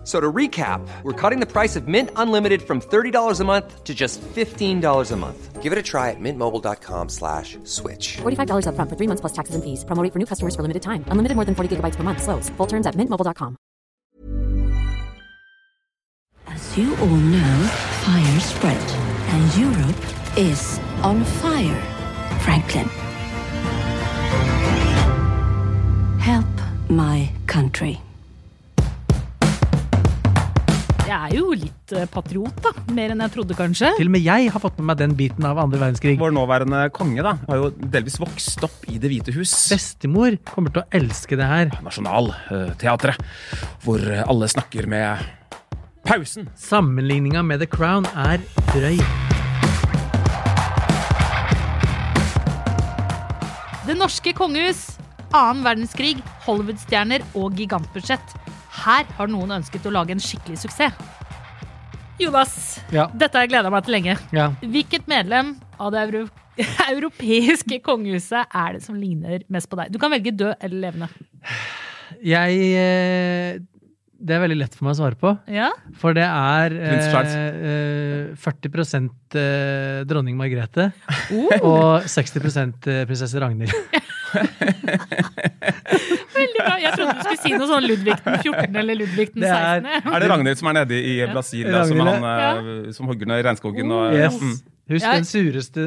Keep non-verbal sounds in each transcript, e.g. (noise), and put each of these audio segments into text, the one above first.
F- So to recap, we're cutting the price of Mint Unlimited from $30 a month to just $15 a month. Give it a try at mintmobile.com slash switch. $45 upfront for three months plus taxes and fees. Promo for new customers for limited time. Unlimited more than 40 gigabytes per month. Slows. Full terms at mintmobile.com. As you all know, fire spread, and Europe is on fire. Franklin. Help my country. Jeg er jo litt eh, patriot, da. Mer enn jeg trodde, kanskje. Til og med jeg har fått med meg den biten av andre verdenskrig. Vår nåværende konge da, har jo delvis vokst opp i Det hvite hus. Bestemor kommer til å elske det her. Nasjonalteatret, hvor alle snakker med pausen. Sammenligninga med The Crown er drøy. Det norske kongehus, annen verdenskrig, Hollywood-stjerner og gigantbudsjett. Her har noen ønsket å lage en skikkelig suksess. Jonas, Ja. dette har jeg gleda meg til lenge. Ja. Hvilket medlem av det euro (laughs) europeiske kongehuset er det som ligner mest på deg? Du kan velge død eller levende. Jeg eh, Det er veldig lett for meg å svare på. Ja? For det er eh, eh, 40 eh, dronning Margrethe Oh. og 60 eh, prinsesse Ragnhild. (laughs) Veldig bra. Jeg trodde du skulle si noe sånn Ludvig den 14. eller Ludvig den Det er- Er det Ragnhild som er nede i Brasil, da, som, han, ja. som hogger ned regnskogen? Og, Yes. Mm. Husk Ja. den sureste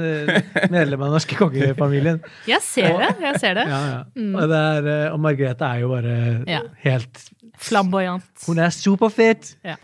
medlemmet av den norske kongefamilien. Jeg ser det. jeg ser det. Ja, ja. Og, det er, eh, og Margrethe er jo bare Ja. helt Flamboyant. Hun er superfit! Ja.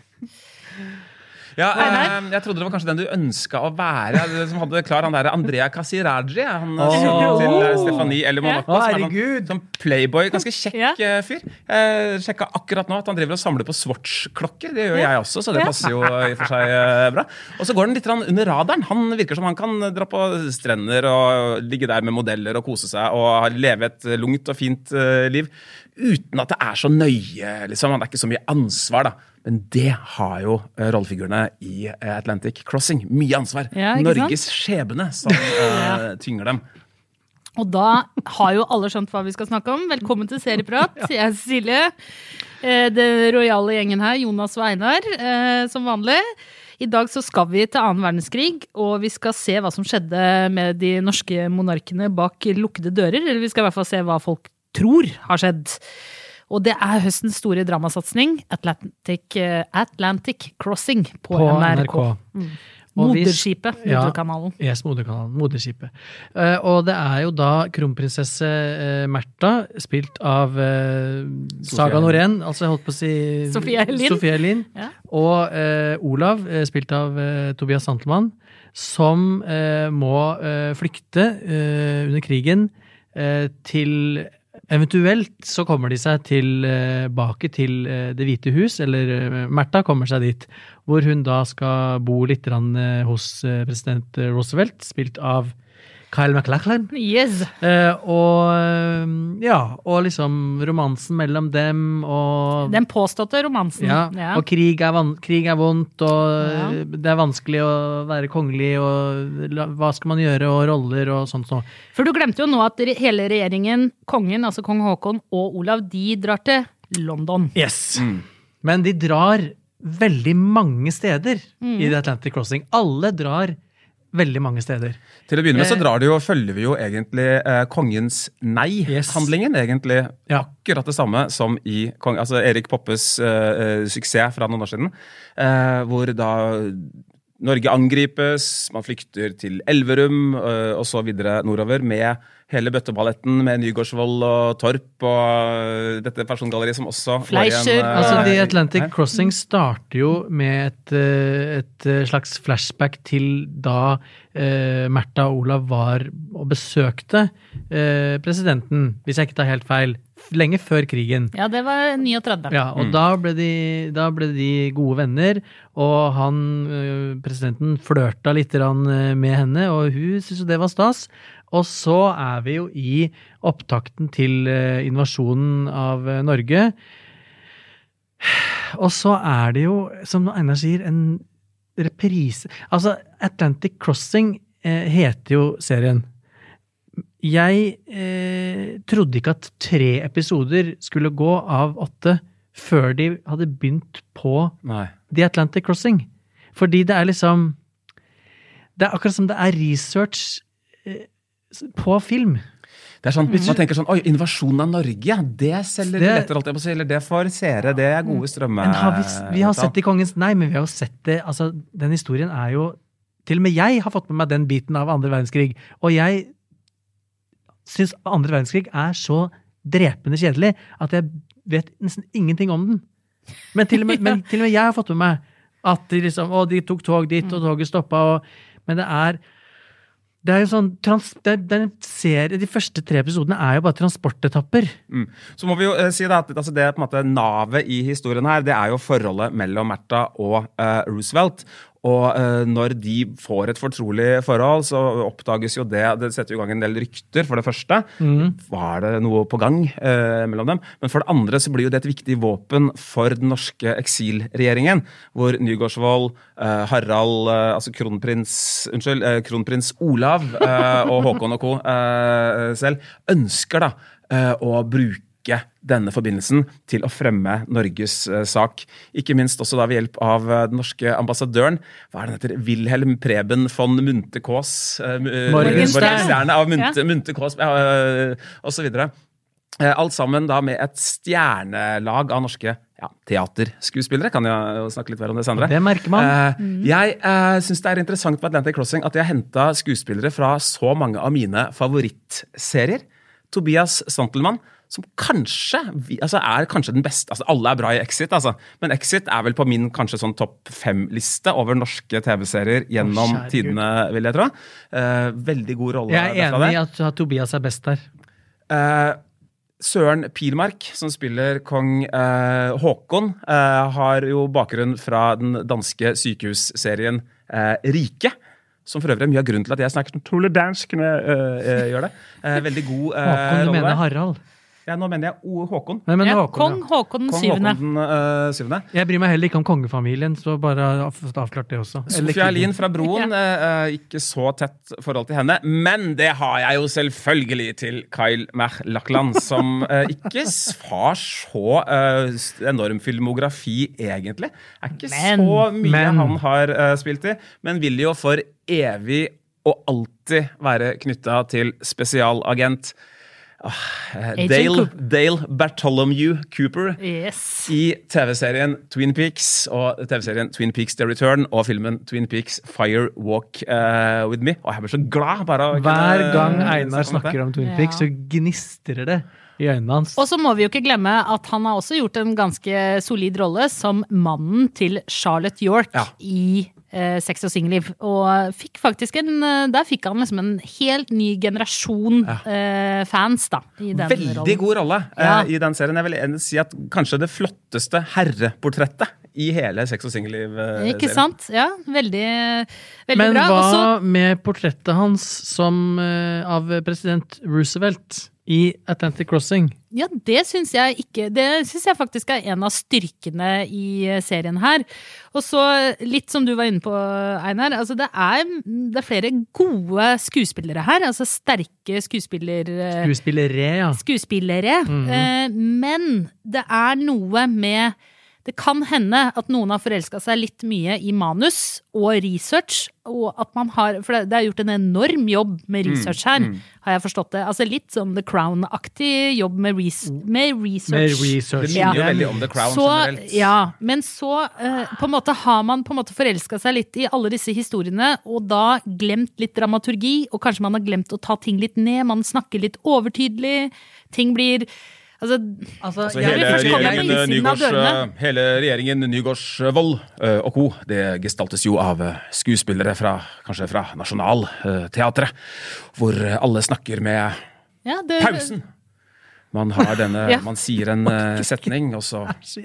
Ja, eh, jeg trodde det var kanskje den du ønska å være. Som hadde klar han der Andrea Casiraggi Han Åh. sønnen til eh, Stefanie eller Monaco. Å, som er sånn- Sånn playboy. Ganske kjekk eh, fyr. Jeg sjekka akkurat nå at han driver og samler på Swatch-klokker. Det gjør jeg også, så det passer jo i og for seg eh, bra. Og så går den litt under radaren. Han virker som han kan dra på strender og ligge der med modeller og kose seg og leve et lungt og fint eh, liv uten at det er så nøye. liksom. Det er ikke så mye ansvar, da. Men det har jo eh, rollefigurene i eh, Atlantic Crossing. Mye ansvar. Ja, ikke sant? Norges skjebne som (laughs) uh, tynger dem. Og da har jo alle skjønt hva vi skal snakke om. Velkommen til Serieprat. (laughs) Jeg er Silje. Den rojale gjengen her, Jonas og Einar, som vanlig. I dag så skal vi til annen verdenskrig, og vi skal se hva som skjedde med de norske monarkene bak lukkede dører. Eller vi skal i hvert fall se hva folk tror har skjedd. Og det er høstens store dramasatsing, Atlantic, eh, Atlantic Crossing på, På NRK. NRK. Og vi- Moderskipet, Ja. Yes, moderkanalen. Moderskipet. Eh, og det er jo da kronprinsesse uh, Märtha, spilt av Saga. Norén, altså jeg holdt på å si Sofie Elin. Sofie Elin. Ja. Og eh, Olav, spilt av Tobias Santelmann, som må flykte under krigen til Eventuelt så kommer de seg tilbake til eh, Det hvite hus, eller eh, Märtha kommer seg dit, hvor hun da skal bo litt eh, hos eh, president Roosevelt, spilt av Kyle MacLachlan. Yes. Eh, og eh, ja, og liksom romansen mellom dem og Den påståtte romansen. ja, Ja. og krig er, van krig er vondt, og Ja. eh, det er vanskelig å være kongelig, og hva skal man gjøre, og roller og sånt noe. For du glemte jo nå at re- hele regjeringen, kongen, altså kong Haakon og Olav, de drar til London. Yes. Men de drar veldig mange steder Mm. i The Atlantic Crossing. Alle drar veldig mange steder. Til å begynne med så Eh, drar det jo, følger vi jo egentlig eh, kongens nei-handlingen. egentlig Ja. Akkurat det samme som i kong, altså Erik Poppes eh, eh, suksess fra noen år siden. eh, hvor da Norge angripes, man flykter til Elverum uh, og så videre nordover med hele bøtteballetten med Nygårdsvold og Torp og eh, dette persongalleriet som også Fleischer, eh, Altså, The her. Atlantic Crossing starter jo med et, et slags flashback til da uh, Märtha og Olav var og besøkte uh, presidenten, hvis jeg ikke tar helt feil, lenge før krigen. Ja, det var 39. Ja, og da, ble de, da ble de gode venner, og han, øh, presidenten, flørta litt øh, med henne, og hun syntes jo det var stas. Og så er vi jo i opptakten til øh, invasjonen av Norge. Og så er det jo, som Einar sier, en reprise Altså, Atlantic Crossing heter jo serien. Jeg eh, trodde ikke at tre episoder skulle gå av åtte før de hadde begynt på Nei. The Atlantic Crossing. Fordi det er liksom Det er akkurat som det er research eh, på film. Det er sånn, Man tenker sånn Oi, invasjonen av Norge, det selger Det- lettere, si. Eller det får seere. Det er gode strømme... Men har vi, vi har sett det i Kongens Nei, men vi har jo sett det altså, Den historien er jo Til og med jeg har fått med meg den biten av andre verdenskrig. Og jeg syns andre verdenskrig er så drepende kjedelig at jeg vet nesten ingenting om den. Men til og med, (laughs) men til og med jeg har fått med meg at de liksom Å, de tok tog dit, og toget stoppa, og Men det er det er jo sånn, trans, det er, det er en serie, De første tre episodene er jo bare transportetapper. Mm. Så må vi jo eh, si det at altså, det på en måte navet i historien her, det er jo forholdet mellom Märtha og eh, Roosevelt. Og eh, når de får et fortrolig forhold, så oppdages jo det Det setter jo i gang en del rykter, for det første. Var det noe på gang eh, mellom dem? Men for det andre så blir jo det et viktig våpen for den norske eksilregjeringen. Hvor Nygaardsvold, eh, Harald, eh, altså kronprins Unnskyld, eh, kronprins Olav eh, og Håkon og co. Eh, selv ønsker da å bruke denne forbindelsen til å fremme Norges eh, sak. Ikke minst også da ved hjelp av eh, den norske ambassadøren. Hva er det han heter? Wilhelm Preben von Munte-Kaas. eh, eh. Morgensterne av Munte-Kaas, ja, eh, og så videre. Eh, Alt sammen da med et stjernelag av norske ja, teaterskuespillere. Kan jeg snakke litt mer om det senere. Det merker man. Eh, jeg uh, syns det er interessant med Atlantic Crossing at de har henta skuespillere fra så mange av mine favorittserier. Tobias Santelmann, som kanskje altså er kanskje den beste altså Alle er bra i Exit, altså. men Exit er vel på min kanskje sånn topp fem-liste over norske TV-serier gjennom oh, tidene, vil jeg tro. Uh, veldig god rolle. Jeg er enig i at, at Tobias er best der. Uh, Søren Pilmark, som spiller kong eh, Håkon, eh, har jo bakgrunn fra den danske sykehusserien eh, Rike. Som for øvrig er mye av grunnen til at jeg snakker utrolig dansk når jeg eh, gjør det. Eh, veldig god eh, Håkon, du mener. Harald? Ja, nå mener jeg O. Håkon. Nei, men Ja, Håkon, Kong. Håkon den Kong syvende. Håkon den eh, syvende. Jeg bryr meg heller ikke om kongefamilien, så bare avklart det også. Sofia. Elin fra Broen, eh, ikke så tett forhold til henne. Men det har jeg jo selvfølgelig til Kyle Merlachland, som uh, ikke har så eh, enorm filmografi, egentlig. Er ikke Men- så mye men- han har spilt i, men vil jo for evig og alltid være knytta til spesialagent Agent Dale, Cooper. Dale Bartholomew Cooper Yes. i TV-serien Twin Peaks og TV-serien Twin Peaks The Return og filmen Twin Peaks Fire Walk uh, With Me. Og jeg blir så glad bare å Hver kunne gang Einar snakker om Twin Ja. Peaks, så gnistrer det i øynene hans. Og så må vi jo ikke glemme at han har også gjort en ganske solid rolle som mannen til Charlotte York Ja. i eh, Sex og singelliv. Og fikk faktisk en eh, Der fikk han liksom en helt ny generasjon eh, fans, da. I den Veldig rollen. god rolle eh, Ja. i den serien. Jeg vil si at kanskje det flotteste herreportrettet i hele Sex og singelliv-serien. Ikke sant? Ja, veldig, veldig Men bra. hva Også... med portrettet hans som, eh, av president Roosevelt i Atlantic Crossing? Ja, det syns jeg ikke Det syns jeg faktisk er en av styrkene i eh, serien her. Og så litt som du var inne på, Einar. Altså det, er, det er flere gode skuespillere her. Altså sterke skuespiller... eh, Skuespillere, ja. skuespillere. Mm -hmm. Men det er noe med det kan hende at noen har forelska seg litt mye i manus og research, og at man har For det det er gjort en enorm jobb med Mm, research her, har jeg forstått det. Altså litt sånn The Crown-aktig jobb med, res med research. Med Det research. minner jo Ja. veldig om The Crown så, generelt. ja, men så uh, på en måte har man på en måte forelska seg litt i alle disse historiene, og da glemt litt dramaturgi, og kanskje man har glemt å ta ting litt ned, man snakker litt overtydelig, ting blir Altså, Altså, altså hele, komme på regjeringen, Nygårds, eh, hele regjeringen Nygårdsvold uh, og co. Det gestaltes jo av eh, skuespillere fra kanskje fra Nationaltheatret, hvor eh, alle snakker med ja, det, pausen. Man har denne, (laughs) Ja. man sier en uh, setning, og så Så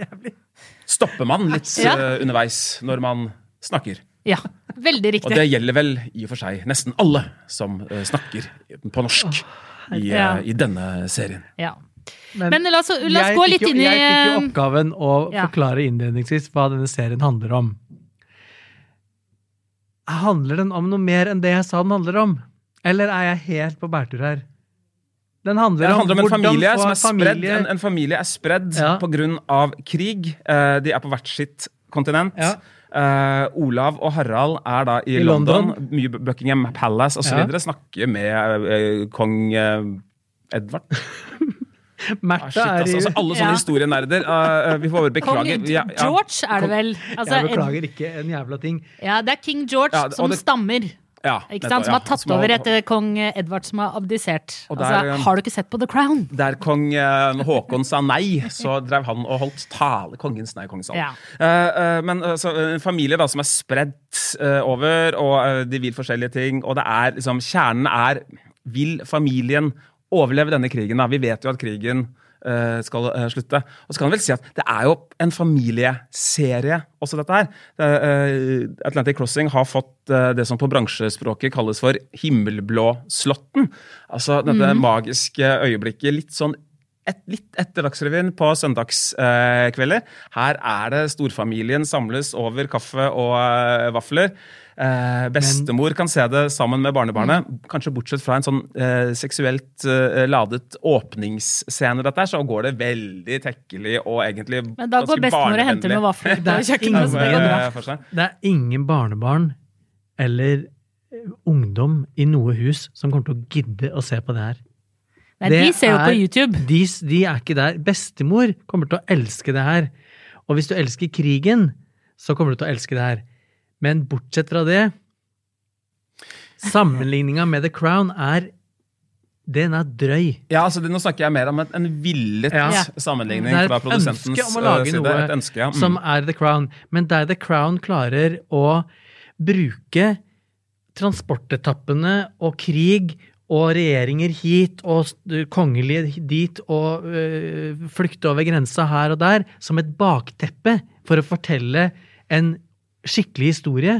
stopper man litt Ja. uh, underveis når man snakker. Ja, veldig Og det gjelder vel i og for seg nesten alle som eh, snakker på norsk i, eh, Ja. i denne serien. Ja. Men la oss, la oss gå litt fikk, inn i Jeg fikk jo eh, oppgaven å Ja. forklare innledningsvis hva denne serien handler om. Handler den om noe mer enn det jeg sa den handler om? Eller er jeg helt på bærtur her? Den handler, Det handler om en familie som er spredd. En, en familie er spredd Ja. av krig. Eh, de er på hvert sitt kontinent. Ja. Uh, Olav og Harald er da i, I London. London. Buckingham Palace osv. Ja. Snakker med uh, kong Edvard. (laughs) Märtha ah, er i altså, altså, alle sånne Ja. historienerder. Uh, vi får bare Kong. Ja, ja. George er det vel? Altså, Jeg beklager ikke en jævla ting. Ja, det er king George Ja, og som det- stammer. Ja, Ikke sant? Som har tatt Som har- over etter kong Edvard som har abdisert. Der, Altså, har du ikke sett på The Crown? Der kong Haakon Håkon sa nei, så drev han og holdt tale. Kongens nei, kongens. Ja. uh, eh, men eh, så, en familie da, som er spredt uh, over, og eh, de vil forskjellige ting. Og det er liksom Kjernen er Vil familien overleve denne krigen? da? Vi vet jo at krigen eh, skal eh, slutte. Og så kan man vel si at det er jo en familieserie, også dette her. Eh, Atlantic Crossing har fått det som på bransjespråket kalles for himmelblå-slåtten. Altså dette magiske øyeblikket. Litt sånn et, litt etter Dagsrevyen på søndagskvelder. Her er det storfamilien samles over kaffe og vafler. Eh, bestemor kan se det sammen med barnebarnet. Kanskje bortsett fra en sånn eh, seksuelt eh, ladet åpningsscene, dette så går det veldig tekkelig og egentlig Men da går bestemor og henter med vafler på Det er kjøkkenet, det er ingen barnebarn eller eh, ungdom i noe hus som kommer til å gidde å se på det her. Nei, Det de ser jo på er- YouTube. De, de er ikke der. Bestemor kommer til å elske det her. Og hvis du elsker krigen, så kommer du til å elske det her. Men bortsett fra det Sammenligninga med The Crown er Den er drøy. Ja, altså det, Nå snakker jeg mer om en, villet Ja. sammenligning Det er et ønske om å lage eh, side. noe ønske, ja. Mm. som er The Crown. Men der The Crown klarer å bruke transportetappene og krig og regjeringer hit og kongelige dit og øh, flykte over grensa her og der som et bakteppe for å fortelle en skikkelig historie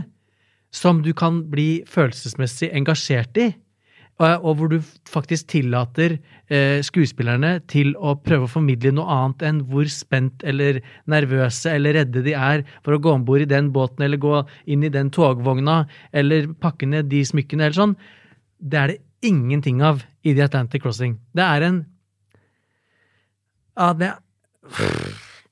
som du kan bli følelsesmessig engasjert i. Og, og hvor du faktisk tillater eh, skuespillerne til å prøve å formidle noe annet enn hvor spent eller nervøse eller redde de er for å gå om bord i den båten eller gå inn i den togvogna eller pakke ned de smykkene eller sånn. Det er det ingenting av i The Atlantic Crossing. Det er en Ja, det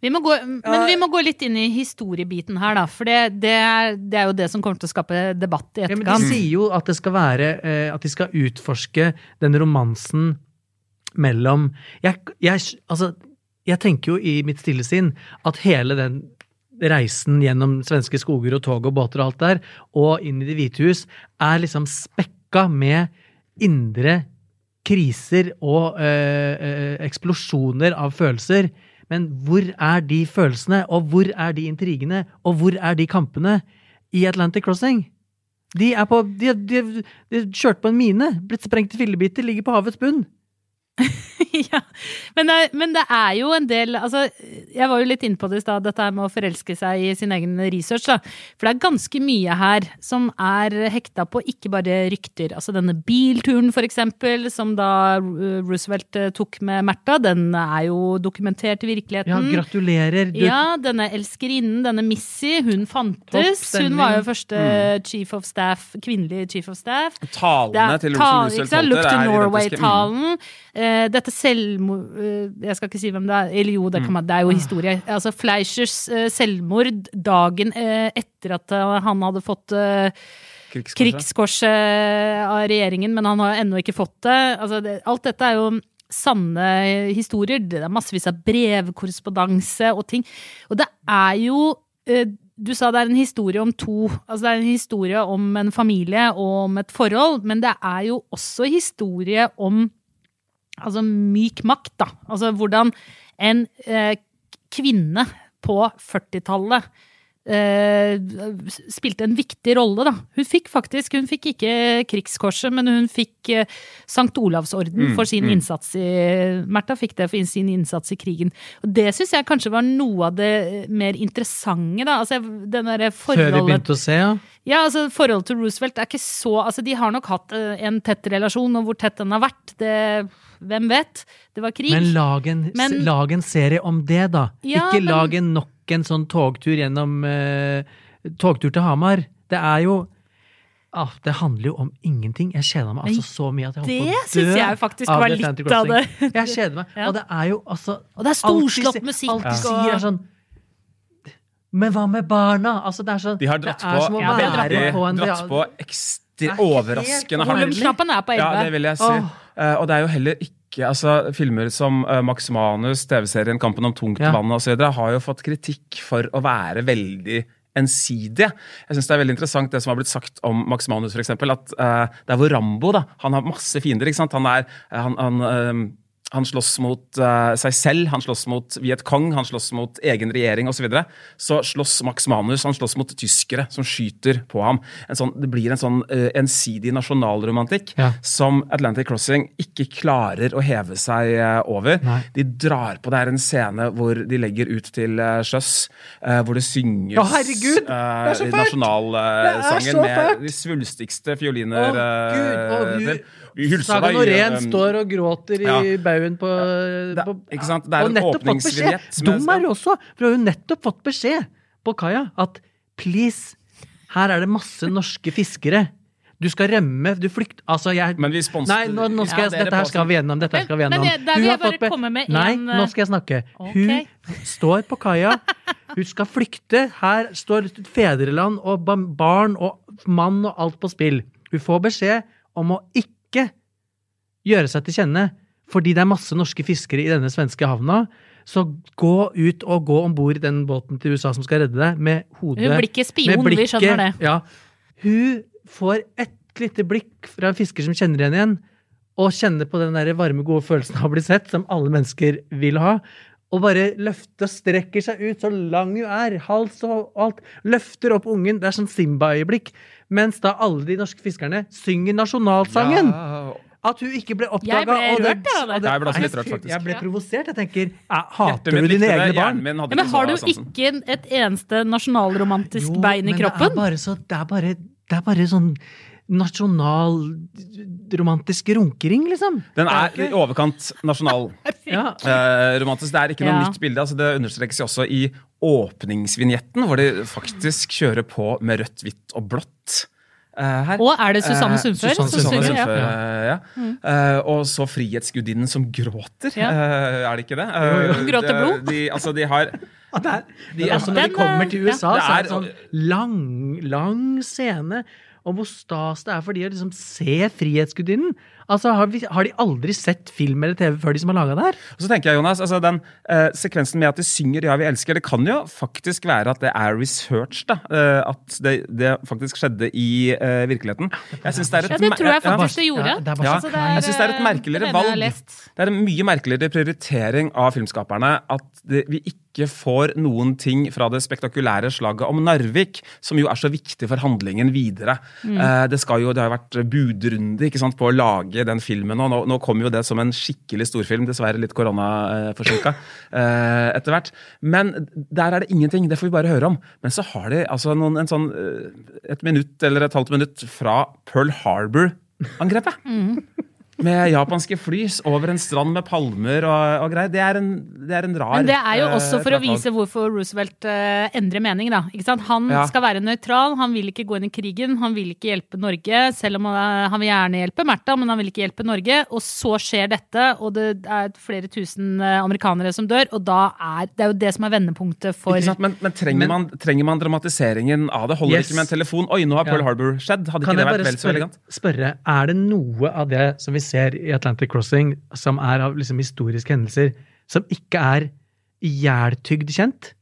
Vi gå, men vi må gå litt inn i historiebiten her, da. For det, det, er, det er jo det som kommer til å skape debatt i Ja, men de sier jo at være eh, At de skal utforske den romansen mellom jeg, jeg, altså, jeg tenker jo i mitt stille sinn at hele den reisen gjennom svenske skoger og tog og båter og alt der, og inn i Det hvite hus, er liksom spekka med indre kriser og øh, øh, eksplosjoner av følelser. Men hvor er de følelsene, og hvor er de intrigene, og hvor er de kampene i Atlantic Crossing? De er på De, de, de kjørte på en mine, blitt sprengt i fillebiter, ligger på havets bunn. (laughs) ja. men, det, men det er jo en del altså, Jeg var jo litt inne på det i stad, dette med å forelske seg i sin egen research. Da. For det er ganske mye her som er hekta på ikke bare rykter. Altså denne bilturen, for eksempel, som da uh, Roosevelt uh, tok med Märtha, den er jo dokumentert i virkeligheten. Ja, gratulerer. Du, Ja, denne elskerinnen, denne Missy, hun fantes. Hun var jo første chief of staff, kvinnelig chief of staff. Talene er til Roosevelt er identiske. Look to Norway-talen. Mm. Eh, dette selvmord eh, Jeg skal ikke si hvem det er. Eller jo, det, kan man, det er jo historie. Altså Fleischers eh, selvmord dagen eh, etter at eh, han hadde fått eh, Krigskorset. krigskorset av regjeringen, men han har ennå ikke fått det. Altså, det. Alt dette er jo sanne historier. Det er massevis av brevkorrespondanse og ting. Og det er jo Du sa det er en historie om to Altså det er en historie om en familie og om et forhold, men det er jo også historie om altså myk makt, da. Altså hvordan en eh, kvinne på 40-tallet eh, spilte en viktig rolle, da. Hun fikk faktisk, hun fikk ikke Krigskorset, men hun fikk eh, Sankt Olavsorden Mm, for sin mm. innsats i Märtha fikk det for sin innsats i krigen. Og det syns jeg kanskje var noe av det mer interessante, da. Altså den derre Før vi begynte å se, ja. ja, altså Forholdet til Roosevelt er ikke så altså De har nok hatt eh, en tett relasjon, og hvor tett den har vært, det Hvem vet? Det var krig. Men lag en, Men- lag en serie om det, da. Ja, Ikke lag en nok en sånn togtur gjennom eh, Togtur til Hamar. Det er jo ah, Det handler jo om ingenting. Jeg kjeder meg altså så mye at jeg holdt det på å dø. syns jeg faktisk var litt av det. Jeg kjeder meg. (laughs) Ja. Og det er jo altså Og det er storslått musikk Alt de sier, er sånn Men hva med barna? Altså, det er sånn De har dratt Det er som på, å Ja, være på en dratt på Det ekstra er overraskende hardt. Volumknappen er på 11. Ja, det vil jeg si. Oh. Uh, og det er jo heller ikke altså, Filmer som uh, Max Manus, TV-serien Kampen om tungt Ja. osv. har jo fått kritikk for å være veldig ensidige. Jeg synes Det er veldig interessant det som har blitt sagt om Max Manus, eksempel, At uh, det er hvor Rambo da, han har masse fiender. ikke sant? Han er, eh, han, han, han slåss mot uh, seg selv, han slåss mot Viet Cong, han slåss mot egen regjering osv. Så, videre. så slåss Max Manus han slåss mot tyskere som skyter på ham. En sånn, det blir en sånn uh, ensidig nasjonalromantikk Ja. som Atlantic Crossing ikke klarer å heve seg uh, over. Nei. De drar på Det er en scene hvor de legger ut til sjøs, hvor det synges Å, herregud! Det er så fælt! Det er nasjonalsangen med de svulstigste fioliner. Å, Gud. Vi Ren Saga Norén eh, står og gråter i ja. baugen på, Det- på ikke sant? Det er en åpningsvignett Dum er hun også, for hun har jo nettopp fått beskjed på kaia at please, her er det masse norske fiskere. Du skal rømme, du flykt... Altså, jeg Men vi sponser Nei, nå, nå skal Ja, jeg, dette her skal vi gjennom. Dette her skal vi Men- men gjennom. jeg- der vil jeg bare be- komme med Nei, nå skal jeg snakke. Okay. Hun står på kaia. Hun skal flykte. Her står fedreland og barn og mann og alt på spill. Hun får beskjed om å ikke gjøre seg til kjenne fordi det er masse norske fiskere i denne svenske havna. Så gå ut og gå om bord i den båten til USA som skal redde deg, med hodet Hun blir ikke spion, med vi skjønner det. Ja. Hun får et lite blikk fra en fisker som kjenner henne igjen, og kjenner på den der varme, gode følelsen av å bli sett, som alle mennesker vil ha. Og bare løfter, og strekker seg ut så lang hun er, hals og alt. Løfter opp ungen. Det er sånn Simba-øyeblikk. Mens da alle de norske fiskerne synger nasjonalsangen. Ja. At hun ikke ble oppdaga. Jeg ble rørt, av det. Jeg ble litt rørt, faktisk. Jeg ble provosert. Jeg tenker, jeg hater du dine egne barn? Ja, men har du sansen. ikke et eneste nasjonalromantisk bein i men kroppen? Det er bare, så, det er bare, det er bare sånn nasjonalromantisk runkering, liksom. Den er i overkant nasjonal. (laughs) ja. Eh, romantisk. Det er ikke noe Ja. nytt bilde. altså Det understrekes jo også i åpningsvinjetten, hvor de faktisk kjører på med rødt, hvitt og blått. Eh, her. Og er det Susanne Eh, Sundfør Susanne Susanne Sundfør, Sundfør Ja. eh, ja. Eh, og så Frihetsgudinnen som gråter. Ja. Eh, er det ikke det? Eh, Gråter blod? De, altså, de har det er, De- altså når de kommer er- til. USA, ja. så er er- det sånn lang, lang scene om hvor stas det er for de å liksom se Frihetsgudinnen. Altså, har, vi, har de aldri sett film eller TV før de som har laga det her? Og så tenker jeg, Jonas, altså Den eh, sekvensen med at de synger 'Ja, vi elsker', det kan jo faktisk være at det er research. da, eh, At det, det faktisk skjedde i eh, virkeligheten. Jeg synes det er et Ja, det tror jeg faktisk det gjorde. Ja, det Ja, Altså, det er, jeg synes det er et merkeligere valg. Det er en mye merkeligere prioritering av filmskaperne at det, vi ikke får noen ting fra det spektakulære slaget om Narvik, som jo er så viktig for handlingen videre. Mm. Eh, det, skal jo, det har jo vært budrunde ikke sant, på å lage den filmen, og nå, nå kommer jo det som en skikkelig storfilm, dessverre litt koronaforsinka (laughs) eh, etter hvert. Men der er det ingenting, det får vi bare høre om. Men så har de altså noen, en sånn, eh, et minutt eller et halvt minutt fra Pearl Harbor-angrepet. Med japanske flys over en strand med palmer og, og greier. Det er en, det er en rar Men det er jo eh, også for å et rart valg. vise hvorfor Roosevelt uh, endrer mening. da. Ikke sant? Han Ja. skal være nøytral, han vil ikke gå inn i krigen, han vil ikke hjelpe Norge. Selv om han, han vil gjerne hjelpe Märtha, men han vil ikke hjelpe Norge. Og så skjer dette, og det er flere tusen eh, amerikanere som dør. Og da er det er jo det som er vendepunktet for Ikke sant? Men, men, trenger, Men- man, trenger man dramatiseringen av det? Holder Yes. ikke med en telefon? Oi, nå har Pearl Ja. Harbor skjedd. Hadde Kan ikke det vært bare vel så jeg elegant? spørre, er det noe av det som vi ser i Atlantic Crossing, som er av liksom historiske hendelser, som ikke er ihjeltygd kjent?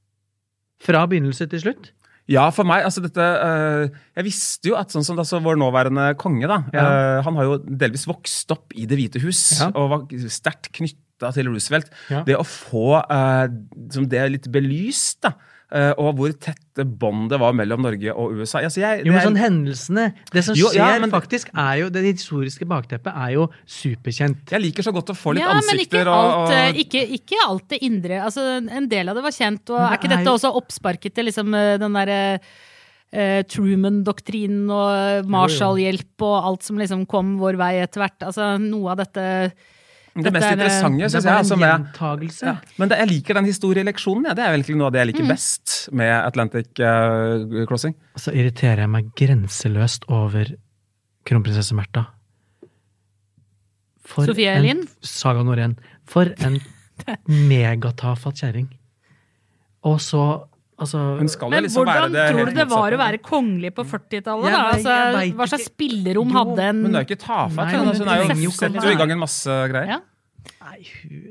Fra begynnelse til slutt? Ja, for meg, altså dette eh, Jeg visste jo at sånn som altså, vår nåværende konge, da Ja. eh, Han har jo delvis vokst opp i Det hvite hus Ja. og var sterkt knytta til Roosevelt. Ja. Det å få eh, som det litt belyst, da, og hvor tette bånd det var mellom Norge og USA altså, jeg, Jo, men men er- sånn hendelsene Det som Jo, skjer, ja, men faktisk, er jo Det historiske bakteppet er jo superkjent. Jeg liker så godt å få litt ja, men ikke ansikter alt, og, eh, og ikke, ikke alt det indre. Altså, en del av det var kjent, og er ikke er dette jo- også oppsparket til liksom, eh, den derre eh, Truman-doktrinen og Marshall-hjelp og alt som liksom kom vår vei etter hvert. Altså, noe av dette Det mest er, eh, interessante, syns er jeg altså, en med, ja, Men det, jeg liker den historieleksjonen. Ja. Det er egentlig noe av det jeg Mm. liker best med Atlantic uh, Crossing. Så irriterer jeg meg grenseløst over kronprinsesse Märtha. For Sofie Elin? Saga Norén. For en (laughs) megatafatt kjerring. Og så Altså Men liksom hvordan være det tror du det var å være kongelig på 40-tallet? Ja, Altså, hva slags spillerom Jo, hadde en Men hun er ikke tafatt. Hun, altså, hun hun setter jo i gang en masse greier. Ja. Nei,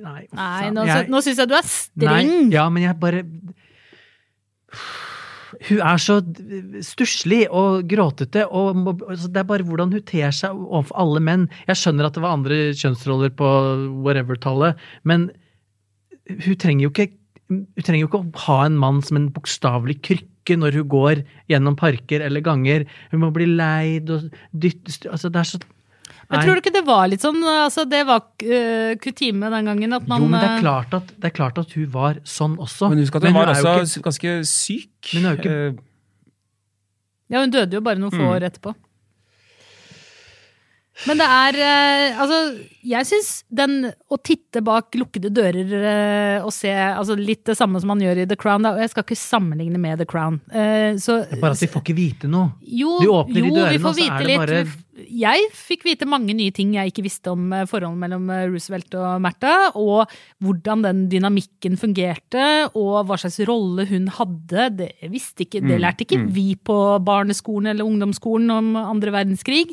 nei, Nei, nå, Jeg- nå syns jeg du er streng. Nei, ja, men jeg bare Hun er så stusslig og gråtete, og altså, det er bare hvordan hun ter seg overfor alle menn. Jeg skjønner at det var andre kjønnsroller på whatever-tallet, men hun trenger jo ikke hun trenger jo ikke å ha en mann som en bokstavelig krykke når hun går gjennom parker eller ganger. Hun må bli leid og dyttes Altså, det er så Men tror du ikke det var litt sånn altså Det var uh, kutyme den gangen at man Jo, men det er, eh, klart at, det er klart at hun var sånn også. Men husk at Men hun var også ikke- ganske syk. Men hun er jo ikke- Eh, Ja, hun døde jo bare noen få Mm. år etterpå. Men det er eh, Altså, jeg syns den å titte bak lukkede dører eh, og se altså Litt det samme som man gjør i The Crown. Da. og Jeg skal ikke sammenligne med The Crown. Eh, så, bare at vi får ikke vite noe. jo, de åpner de dørene, vi får og så er det bare- litt. Jeg fikk vite mange nye ting jeg ikke visste om forholdet mellom Roosevelt og Märtha, og hvordan den dynamikken fungerte, og hva slags rolle hun hadde. Det visste ikke, det Mm, lærte ikke vi på barneskolen eller ungdomsskolen om andre verdenskrig.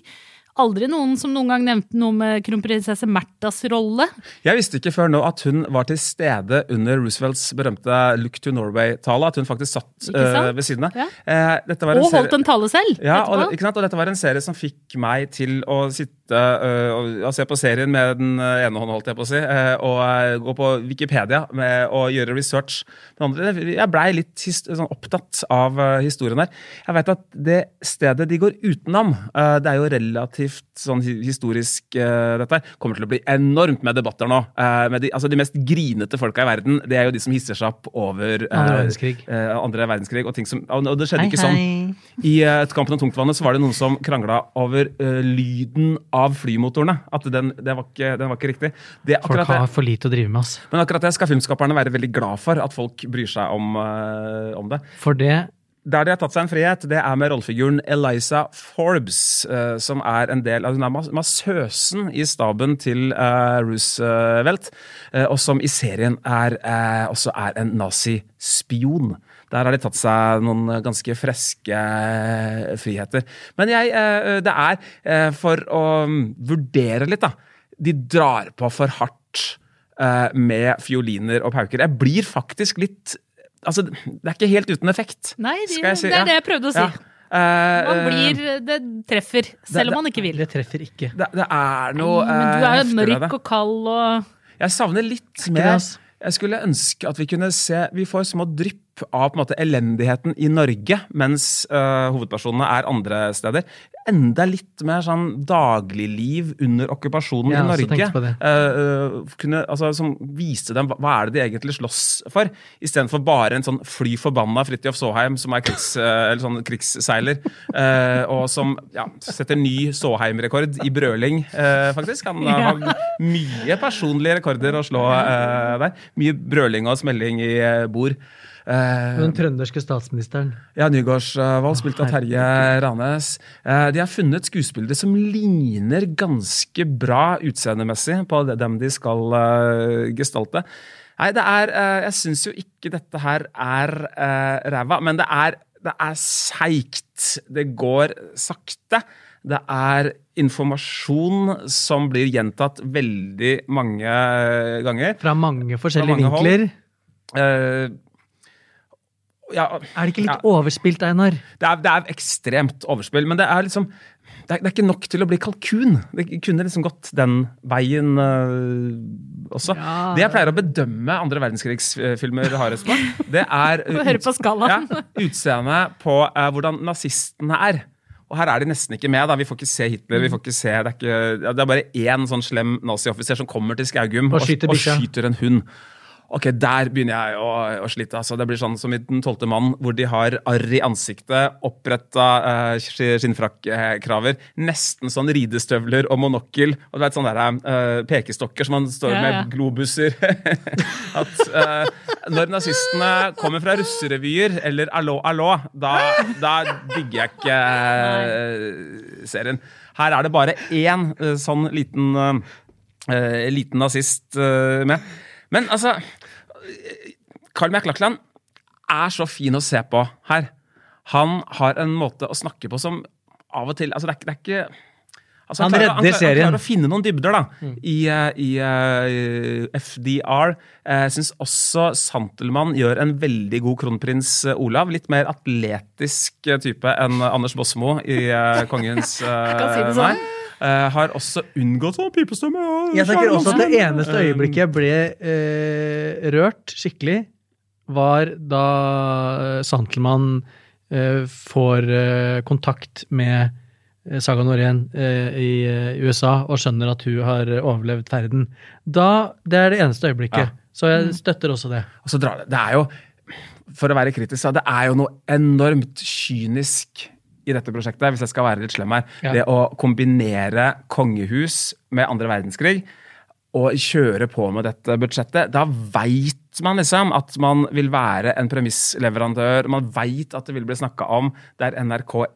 Aldri noen som noen gang nevnte noe med kronprinsesse Märthas rolle. Jeg visste ikke før nå at hun var til stede under Roosevelts berømte Look to Norway-tale. At hun faktisk satt uh, ved siden av. Ja. Uh, dette var en Og holdt en tale selv Ja, og, og dette var en serie som fikk meg til å sitte øh, og, og se på serien med den øh, ene hånden, holdt jeg på å si, øh, og gå på Wikipedia med, og gjøre research. Den andre, jeg blei litt sånn opptatt av historien her. Jeg vet at det stedet de går utenom, det er jo relativt sånn historisk, dette her, kommer til å bli enormt med debatter nå. Eh, med de, altså de mest grinete folka i verden, det er jo de som hisser seg opp over Andre verdenskrig. andre verdenskrig og ting som, og det skjedde Hei, ikke sånn. hei. I uh, Kampen om tungtvannet så var det noen som krangla over eh, lyden av flymotorene. At den, det var ikke, den var ikke riktig. Det, Folk har for lite å drive med, ass. men akkurat det skal filmskaperne være veldig glad for, at folk bryr seg om, uh, om det. For det Der de har tatt seg en frihet, det er med rollefiguren Eliza Forbes, Uh, som er en del av Hun er massøsen i staben til uh, Roosevelt, uh, og som i serien er, også er en nazispion. Der har de tatt seg noen ganske friske eh, friheter. Men jeg, eh, det er eh, for å mm, vurdere litt, da. De drar på for hardt med fioliner og pauker. Jeg blir faktisk litt Altså, det er ikke helt uten effekt. Nei, de, Skal jeg si- det er det jeg prøvde å si. Ja. Man blir Det treffer, selv om man ikke vil. Det treffer ikke. det, det er noe Men du er jo mørk og kald og Jeg savner litt mer. Jeg skulle ønske at vi kunne se Vi får små drypp av på en måte elendigheten i Norge, mens uh, hovedpersonene er andre steder. Enda litt mer sånn dagligliv under okkupasjonen ja, i Norge. Uh, kunne, altså, som viste dem hva- hva er det de egentlig slåss for, istedenfor bare en sånn fly forbanna Fridtjof Saaheim som er krigs, uh, eller sånn krigsseiler, uh, og som ja, setter ny Saaheim-rekord i brøling, faktisk. Han eh, har mye personlige rekorder å slå der. Mye brøling og smelling i bord. Eh, Den trønderske statsministeren. ja, Nygaardsvold, spilt av Terje Ranes. Eh, De har funnet skuespillere som ligner ganske bra utseendemessig på dem de skal eh, gestalte. Nei, det er Jeg syns jo ikke dette her er ræva, men det er, det er seigt. Det går sakte. Det er informasjon som blir gjentatt veldig mange ganger. Fra mange forskjellige Fra mange hold. vinkler. Eh, ja, Er det ikke litt Ja. overspilt, Einar? det er, det er ekstremt overspill, men det er liksom det er, det er ikke nok til å bli kalkun. Det kunne liksom gått den veien uh, også. Ja. Det jeg pleier å bedømme andre verdenskrigsfilmer hardest på, det er (laughs) på. Ja, utseendet på uh, hvordan nazistene er. Og her er de nesten ikke med. da, Vi får ikke se Hitler. vi får ikke se, Det er, ikke, ja, det er bare én sånn slem nazioffiser som kommer til Skaugum Og og, og skyter en hund. Ok, Der begynner jeg å, å slite. altså. Det blir sånn som i Den tolvte mann, hvor de har arr i ansiktet, oppretta uh, skinnfrakkraver, nesten sånn ridestøvler og monokkel. Og du vet sånne der, uh, pekestokker som man står Ja, ja. med globuser. (laughs) At uh, Når nazistene kommer fra russerevyer eller Allo, allo, da, da digger jeg ikke uh, serien. Her er det bare én eh, sånn liten, eh, liten nazist eh, med. Men altså Carl McLachlan er så fin å se på her. Han har en måte å snakke på som av og til altså Det er, det er ikke Altså, Han klarer, redder klarer, serien. Han klarer å finne noen dybder da, i, eh, i uh, FDR. Jeg syns også Santelmann gjør en veldig god kronprins eh, Olav. Litt mer atletisk eh, type enn Anders Bosmo i uh, Kongens (laughs) Jeg Kan si det sånn. Nei. Eh, har også unngått sånn pipestemme. og Jeg tenker også at det eneste øyeblikket jeg ble uh, rørt skikkelig, var da eh, Santelmann får kontakt med Saga Norén i USA og skjønner at hun har overlevd ferden. Da, Det er det eneste øyeblikket. Ja. Så jeg støtter også det. Og så drar det Det er jo, for å være kritisk, det er jo noe enormt kynisk i dette prosjektet, hvis jeg skal være litt slem her. Ja. Det å kombinere kongehus med andre verdenskrig og kjøre på med dette budsjettet. Da veit man liksom at man vil være en premissleverandør. Man veit at det vil bli snakka om. Det er NRK1,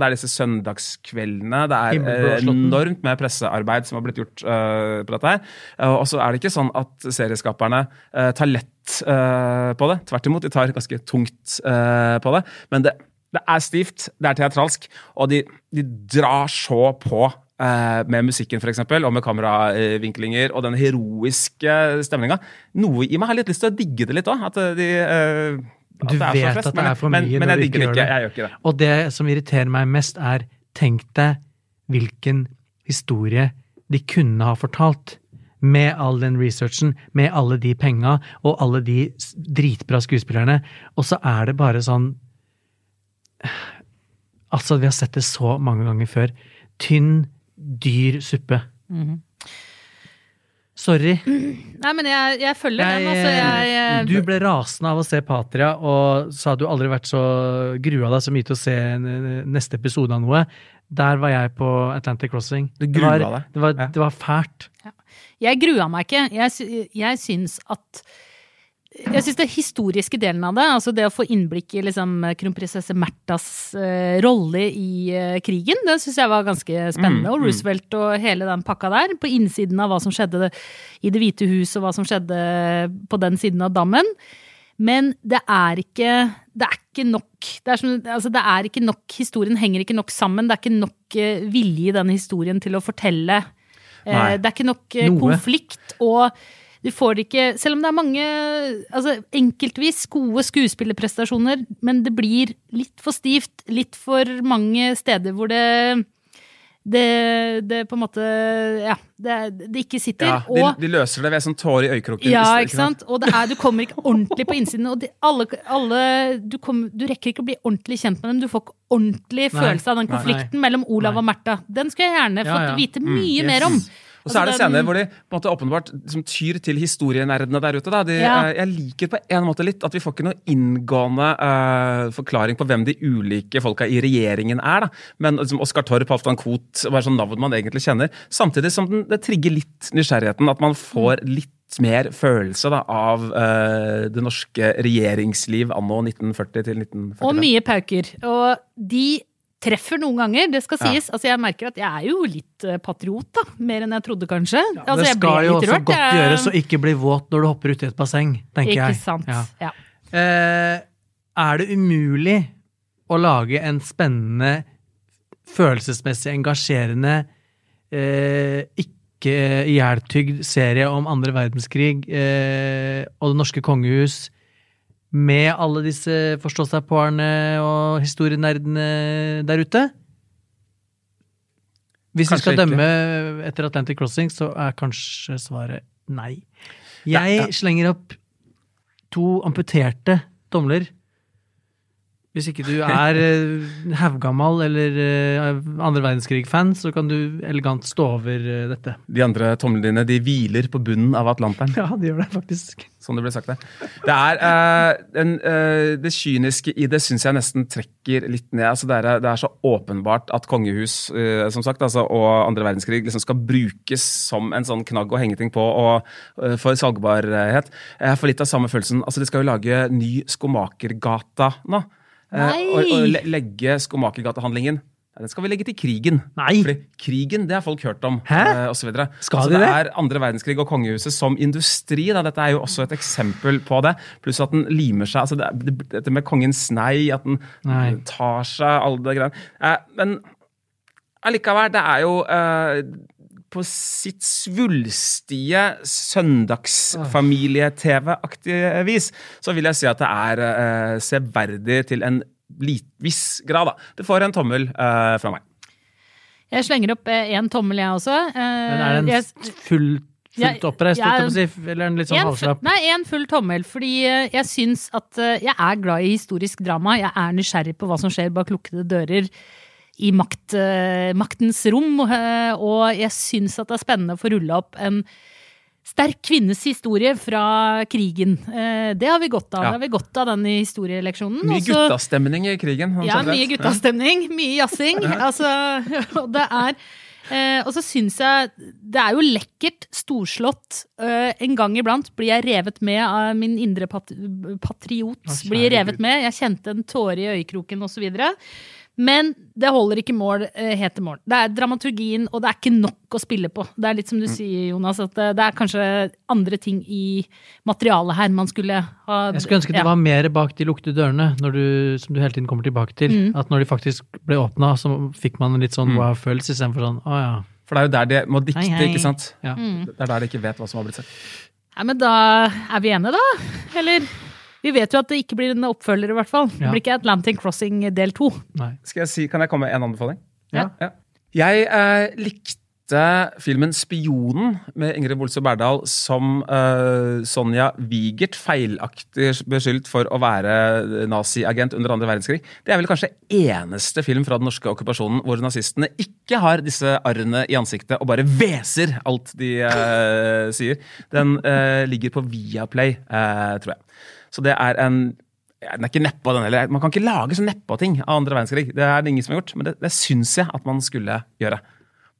det er disse søndagskveldene. Det er eh, enormt med pressearbeid som har blitt gjort uh, på dette her. Eh, og så er det ikke sånn at serieskaperne uh, tar lett på det. Tvert imot, de tar ganske tungt på det. Men det, det er stivt, det er teatralsk, og de, de drar så på. eh, med musikken eksempel, og med kameravinklinger og den heroiske stemninga. Noe i meg har litt lyst til å digge det litt òg. At de eh, at Du vet flest, at det men- er for men, mye Men når jeg digger ikke det ikke. Jeg gjør ikke det. Og det som irriterer meg mest, er tenk deg hvilken historie de kunne ha fortalt. Med all den researchen, med alle de penga og alle de dritbra skuespillerne. Og så er det bare sånn Altså, vi har sett det så mange ganger før. Tynn, dyr suppe. Sorry. Nei, men jeg, jeg følger den. Altså, jeg, jeg, du ble rasende av å se Patria og sa du aldri vært så grua deg så mye til å se neste episode av noe. Der var jeg på Atlantic Crossing. Du grua deg? det var, Ja. det var fælt. Jeg grua meg ikke. Jeg, jeg syns at jeg syns den historiske delen av det, altså det å få innblikk i liksom kronprinsesse Märthas uh, rolle i uh, krigen, det syns jeg var ganske spennende. Mm, og mm. Roosevelt og hele den pakka der, på innsiden av hva som skjedde i Det hvite hus, og hva som skjedde på den siden av dammen. Men det er ikke, det er ikke nok. Det er, som, altså det er ikke nok. Historien henger ikke nok sammen. Det er ikke nok uh, vilje i denne historien til å fortelle. Eh, det er ikke nok eh, konflikt. Og du får det ikke Selv om det er mange altså enkeltvis gode skuespillerprestasjoner, men det blir litt for stivt. Litt for mange steder hvor det det, det på en måte Ja, det, det ikke sitter. Ja, de, og de løser det ved sånn tårer i øyekroken. ja, ikke sant? Og det er, du kommer ikke ordentlig på innsiden. Og de, alle, alle du, kom, du rekker ikke å bli ordentlig kjent med dem. Du får ikke ordentlig Nei. følelse av den Nei. konflikten mellom Olav Nei. og Märtha. Den skulle jeg gjerne Ja, fått ja. vite mye yes. mer om. Og så er det Altså, scener hvor de på en måte åpenbart liksom, tyr til historienerdene der ute. De, Ja. eh, jeg liker på en måte litt at vi får ikke noe inngående uh, forklaring på hvem de ulike folka i regjeringen er. Da. Men liksom, Oskar Torp, Halvdan Koht, er sånn navn man egentlig kjenner. Samtidig som den, det trigger litt nysgjerrigheten. At man får litt mer følelse da, av uh, det norske regjeringsliv anno 1940 til 1945. Og mye pauker. Og de treffer noen ganger, det skal Ja. sies. Altså, jeg merker at jeg er jo litt eh, patriot, da. Mer enn jeg trodde, kanskje. altså, det jeg skal jo også rørt, godt jeg- gjøres å ikke bli våt når du hopper uti et basseng, tenker Ikke jeg. sant. Ja. Ja. Eh, er det umulig å lage en spennende, følelsesmessig engasjerende, eh, ikke ihjeltygd serie om andre verdenskrig eh, og det norske kongehus med alle disse forstå-seg-på-erne og historienerdene der ute? Hvis vi Kanskje skal ikke. dømme etter Atlantic Crossing, så er kanskje svaret nei. Jeg slenger opp to amputerte tomler. Hvis ikke du er eh, haugammal eller eh, andre verdenskrig-fan, så kan du elegant stå over eh, dette. De andre tomlene dine de hviler på bunnen av Atlanteren. (laughs) Ja, de gjør det faktisk. Sånn det ble sagt der. Det er uh, den, uh, Det kyniske i det syns jeg nesten trekker litt ned. Altså, det, er, det er så åpenbart at kongehus uh, som sagt, altså, og andre verdenskrig liksom skal brukes som en sånn knagg å henge ting på og, for salgbarhet. Jeg får litt av samme følelsen. Altså, De skal jo lage ny Skomakergata nå. Eh, og, og legge Skomakergata-handlingen den skal vi legge til krigen. Nei! Fordi krigen, det har folk hørt om. Hæ? eh, og så videre. Skal altså, de det? er andre verdenskrig og kongehuset som industri. Da. Dette er jo også et eksempel på det. Pluss at den limer seg. altså det, Dette med kongens nei, at den Nei. tar seg alle de greiene. Eh, men allikevel, det er jo eh, på sitt svulstige søndagsfamilie-TV-aktige vis, så vil jeg si at det er eh, severdig til en lit, viss grad. Da. Det får en tommel eh, fra meg. Jeg slenger opp én tommel, jeg også. Eh, Men er en jeg- full, fullt oppreist, jeg si, eller en litt sånn En halvslapp? nei, en full tommel, fordi eh, jeg syns at eh, jeg er glad i historisk drama. Jeg er nysgjerrig på hva som skjer bak lukkede dører i makt, eh, maktens rom, eh, og jeg syns at det er spennende å få rulla opp en sterk kvinnes historie fra krigen. Eh, Det har vi godt av. Ja. Det har vi godt av den historieleksjonen. Mye Og guttastemning i krigen. Ja, mye guttastemning, mye jazzing. (laughs) Altså, (laughs) og det er eh, Og så syns jeg det er jo lekkert, storslått. Eh, en gang iblant blir jeg revet med av min indre pat patriot. Blir revet med. Jeg kjente en tåre i øyekroken osv. Men det holder ikke mål, helt til mål. Det er dramaturgien, og det er ikke nok å spille på. Det er litt som du sier, Jonas, at det, det er kanskje andre ting i materialet her man skulle ha Jeg skulle ønske det ja. var mer bak de lukkede dørene, når du, som du hele tiden kommer tilbake til. Mm. At når de faktisk ble åpna, så fikk man en litt sånn Mm. wow-følelse istedenfor sånn å ja. For det er jo der de må dikte, Hei, hei. ikke sant? ja. Mm. Det er der de ikke vet hva som har blitt sagt. Nei, men da er vi enige, da? Eller? Vi vet jo at det ikke blir en oppfølger, i hvert fall. Det blir ikke Atlantic Crossing del to. Skal jeg si, Kan jeg komme med en anbefaling? Ja. Ja. Jeg eh, likte filmen 'Spionen' med Ingrid Bolse Berdal som eh, Sonja Wigert feilaktig beskyldt for å være naziagent under andre verdenskrig. Det er vel kanskje eneste film fra den norske okkupasjonen hvor nazistene ikke har disse arrene i ansiktet og bare hveser alt de eh, sier. Den eh, ligger på Viaplay, uh, tror jeg. Så det er en Den er ikke nedpå, den heller. Man kan ikke lage så nedpå-ting av andre verdenskrig. Det er det ingen som har gjort, men det, det syns jeg at man skulle gjøre.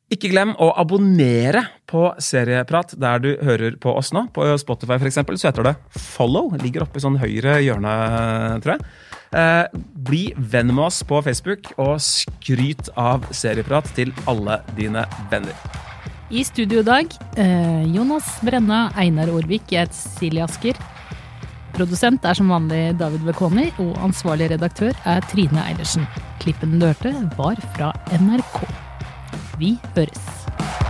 Ikke glem å abonnere på Serieprat der du hører på oss nå. På Spotify for eksempel, så heter det Follow. Ligger oppe i sånn høyre hjørne, tror jeg. Eh, bli venn med oss på Facebook, og skryt av Serieprat til alle dine venner. I studio i dag, eh, Jonas Brenna, Einar Orvik, jeg heter Silje Asker. Produsent er som vanlig David Bekoni, og ansvarlig redaktør er Trine Eilertsen. Klippen du hørte, var fra NRK. Vi høres.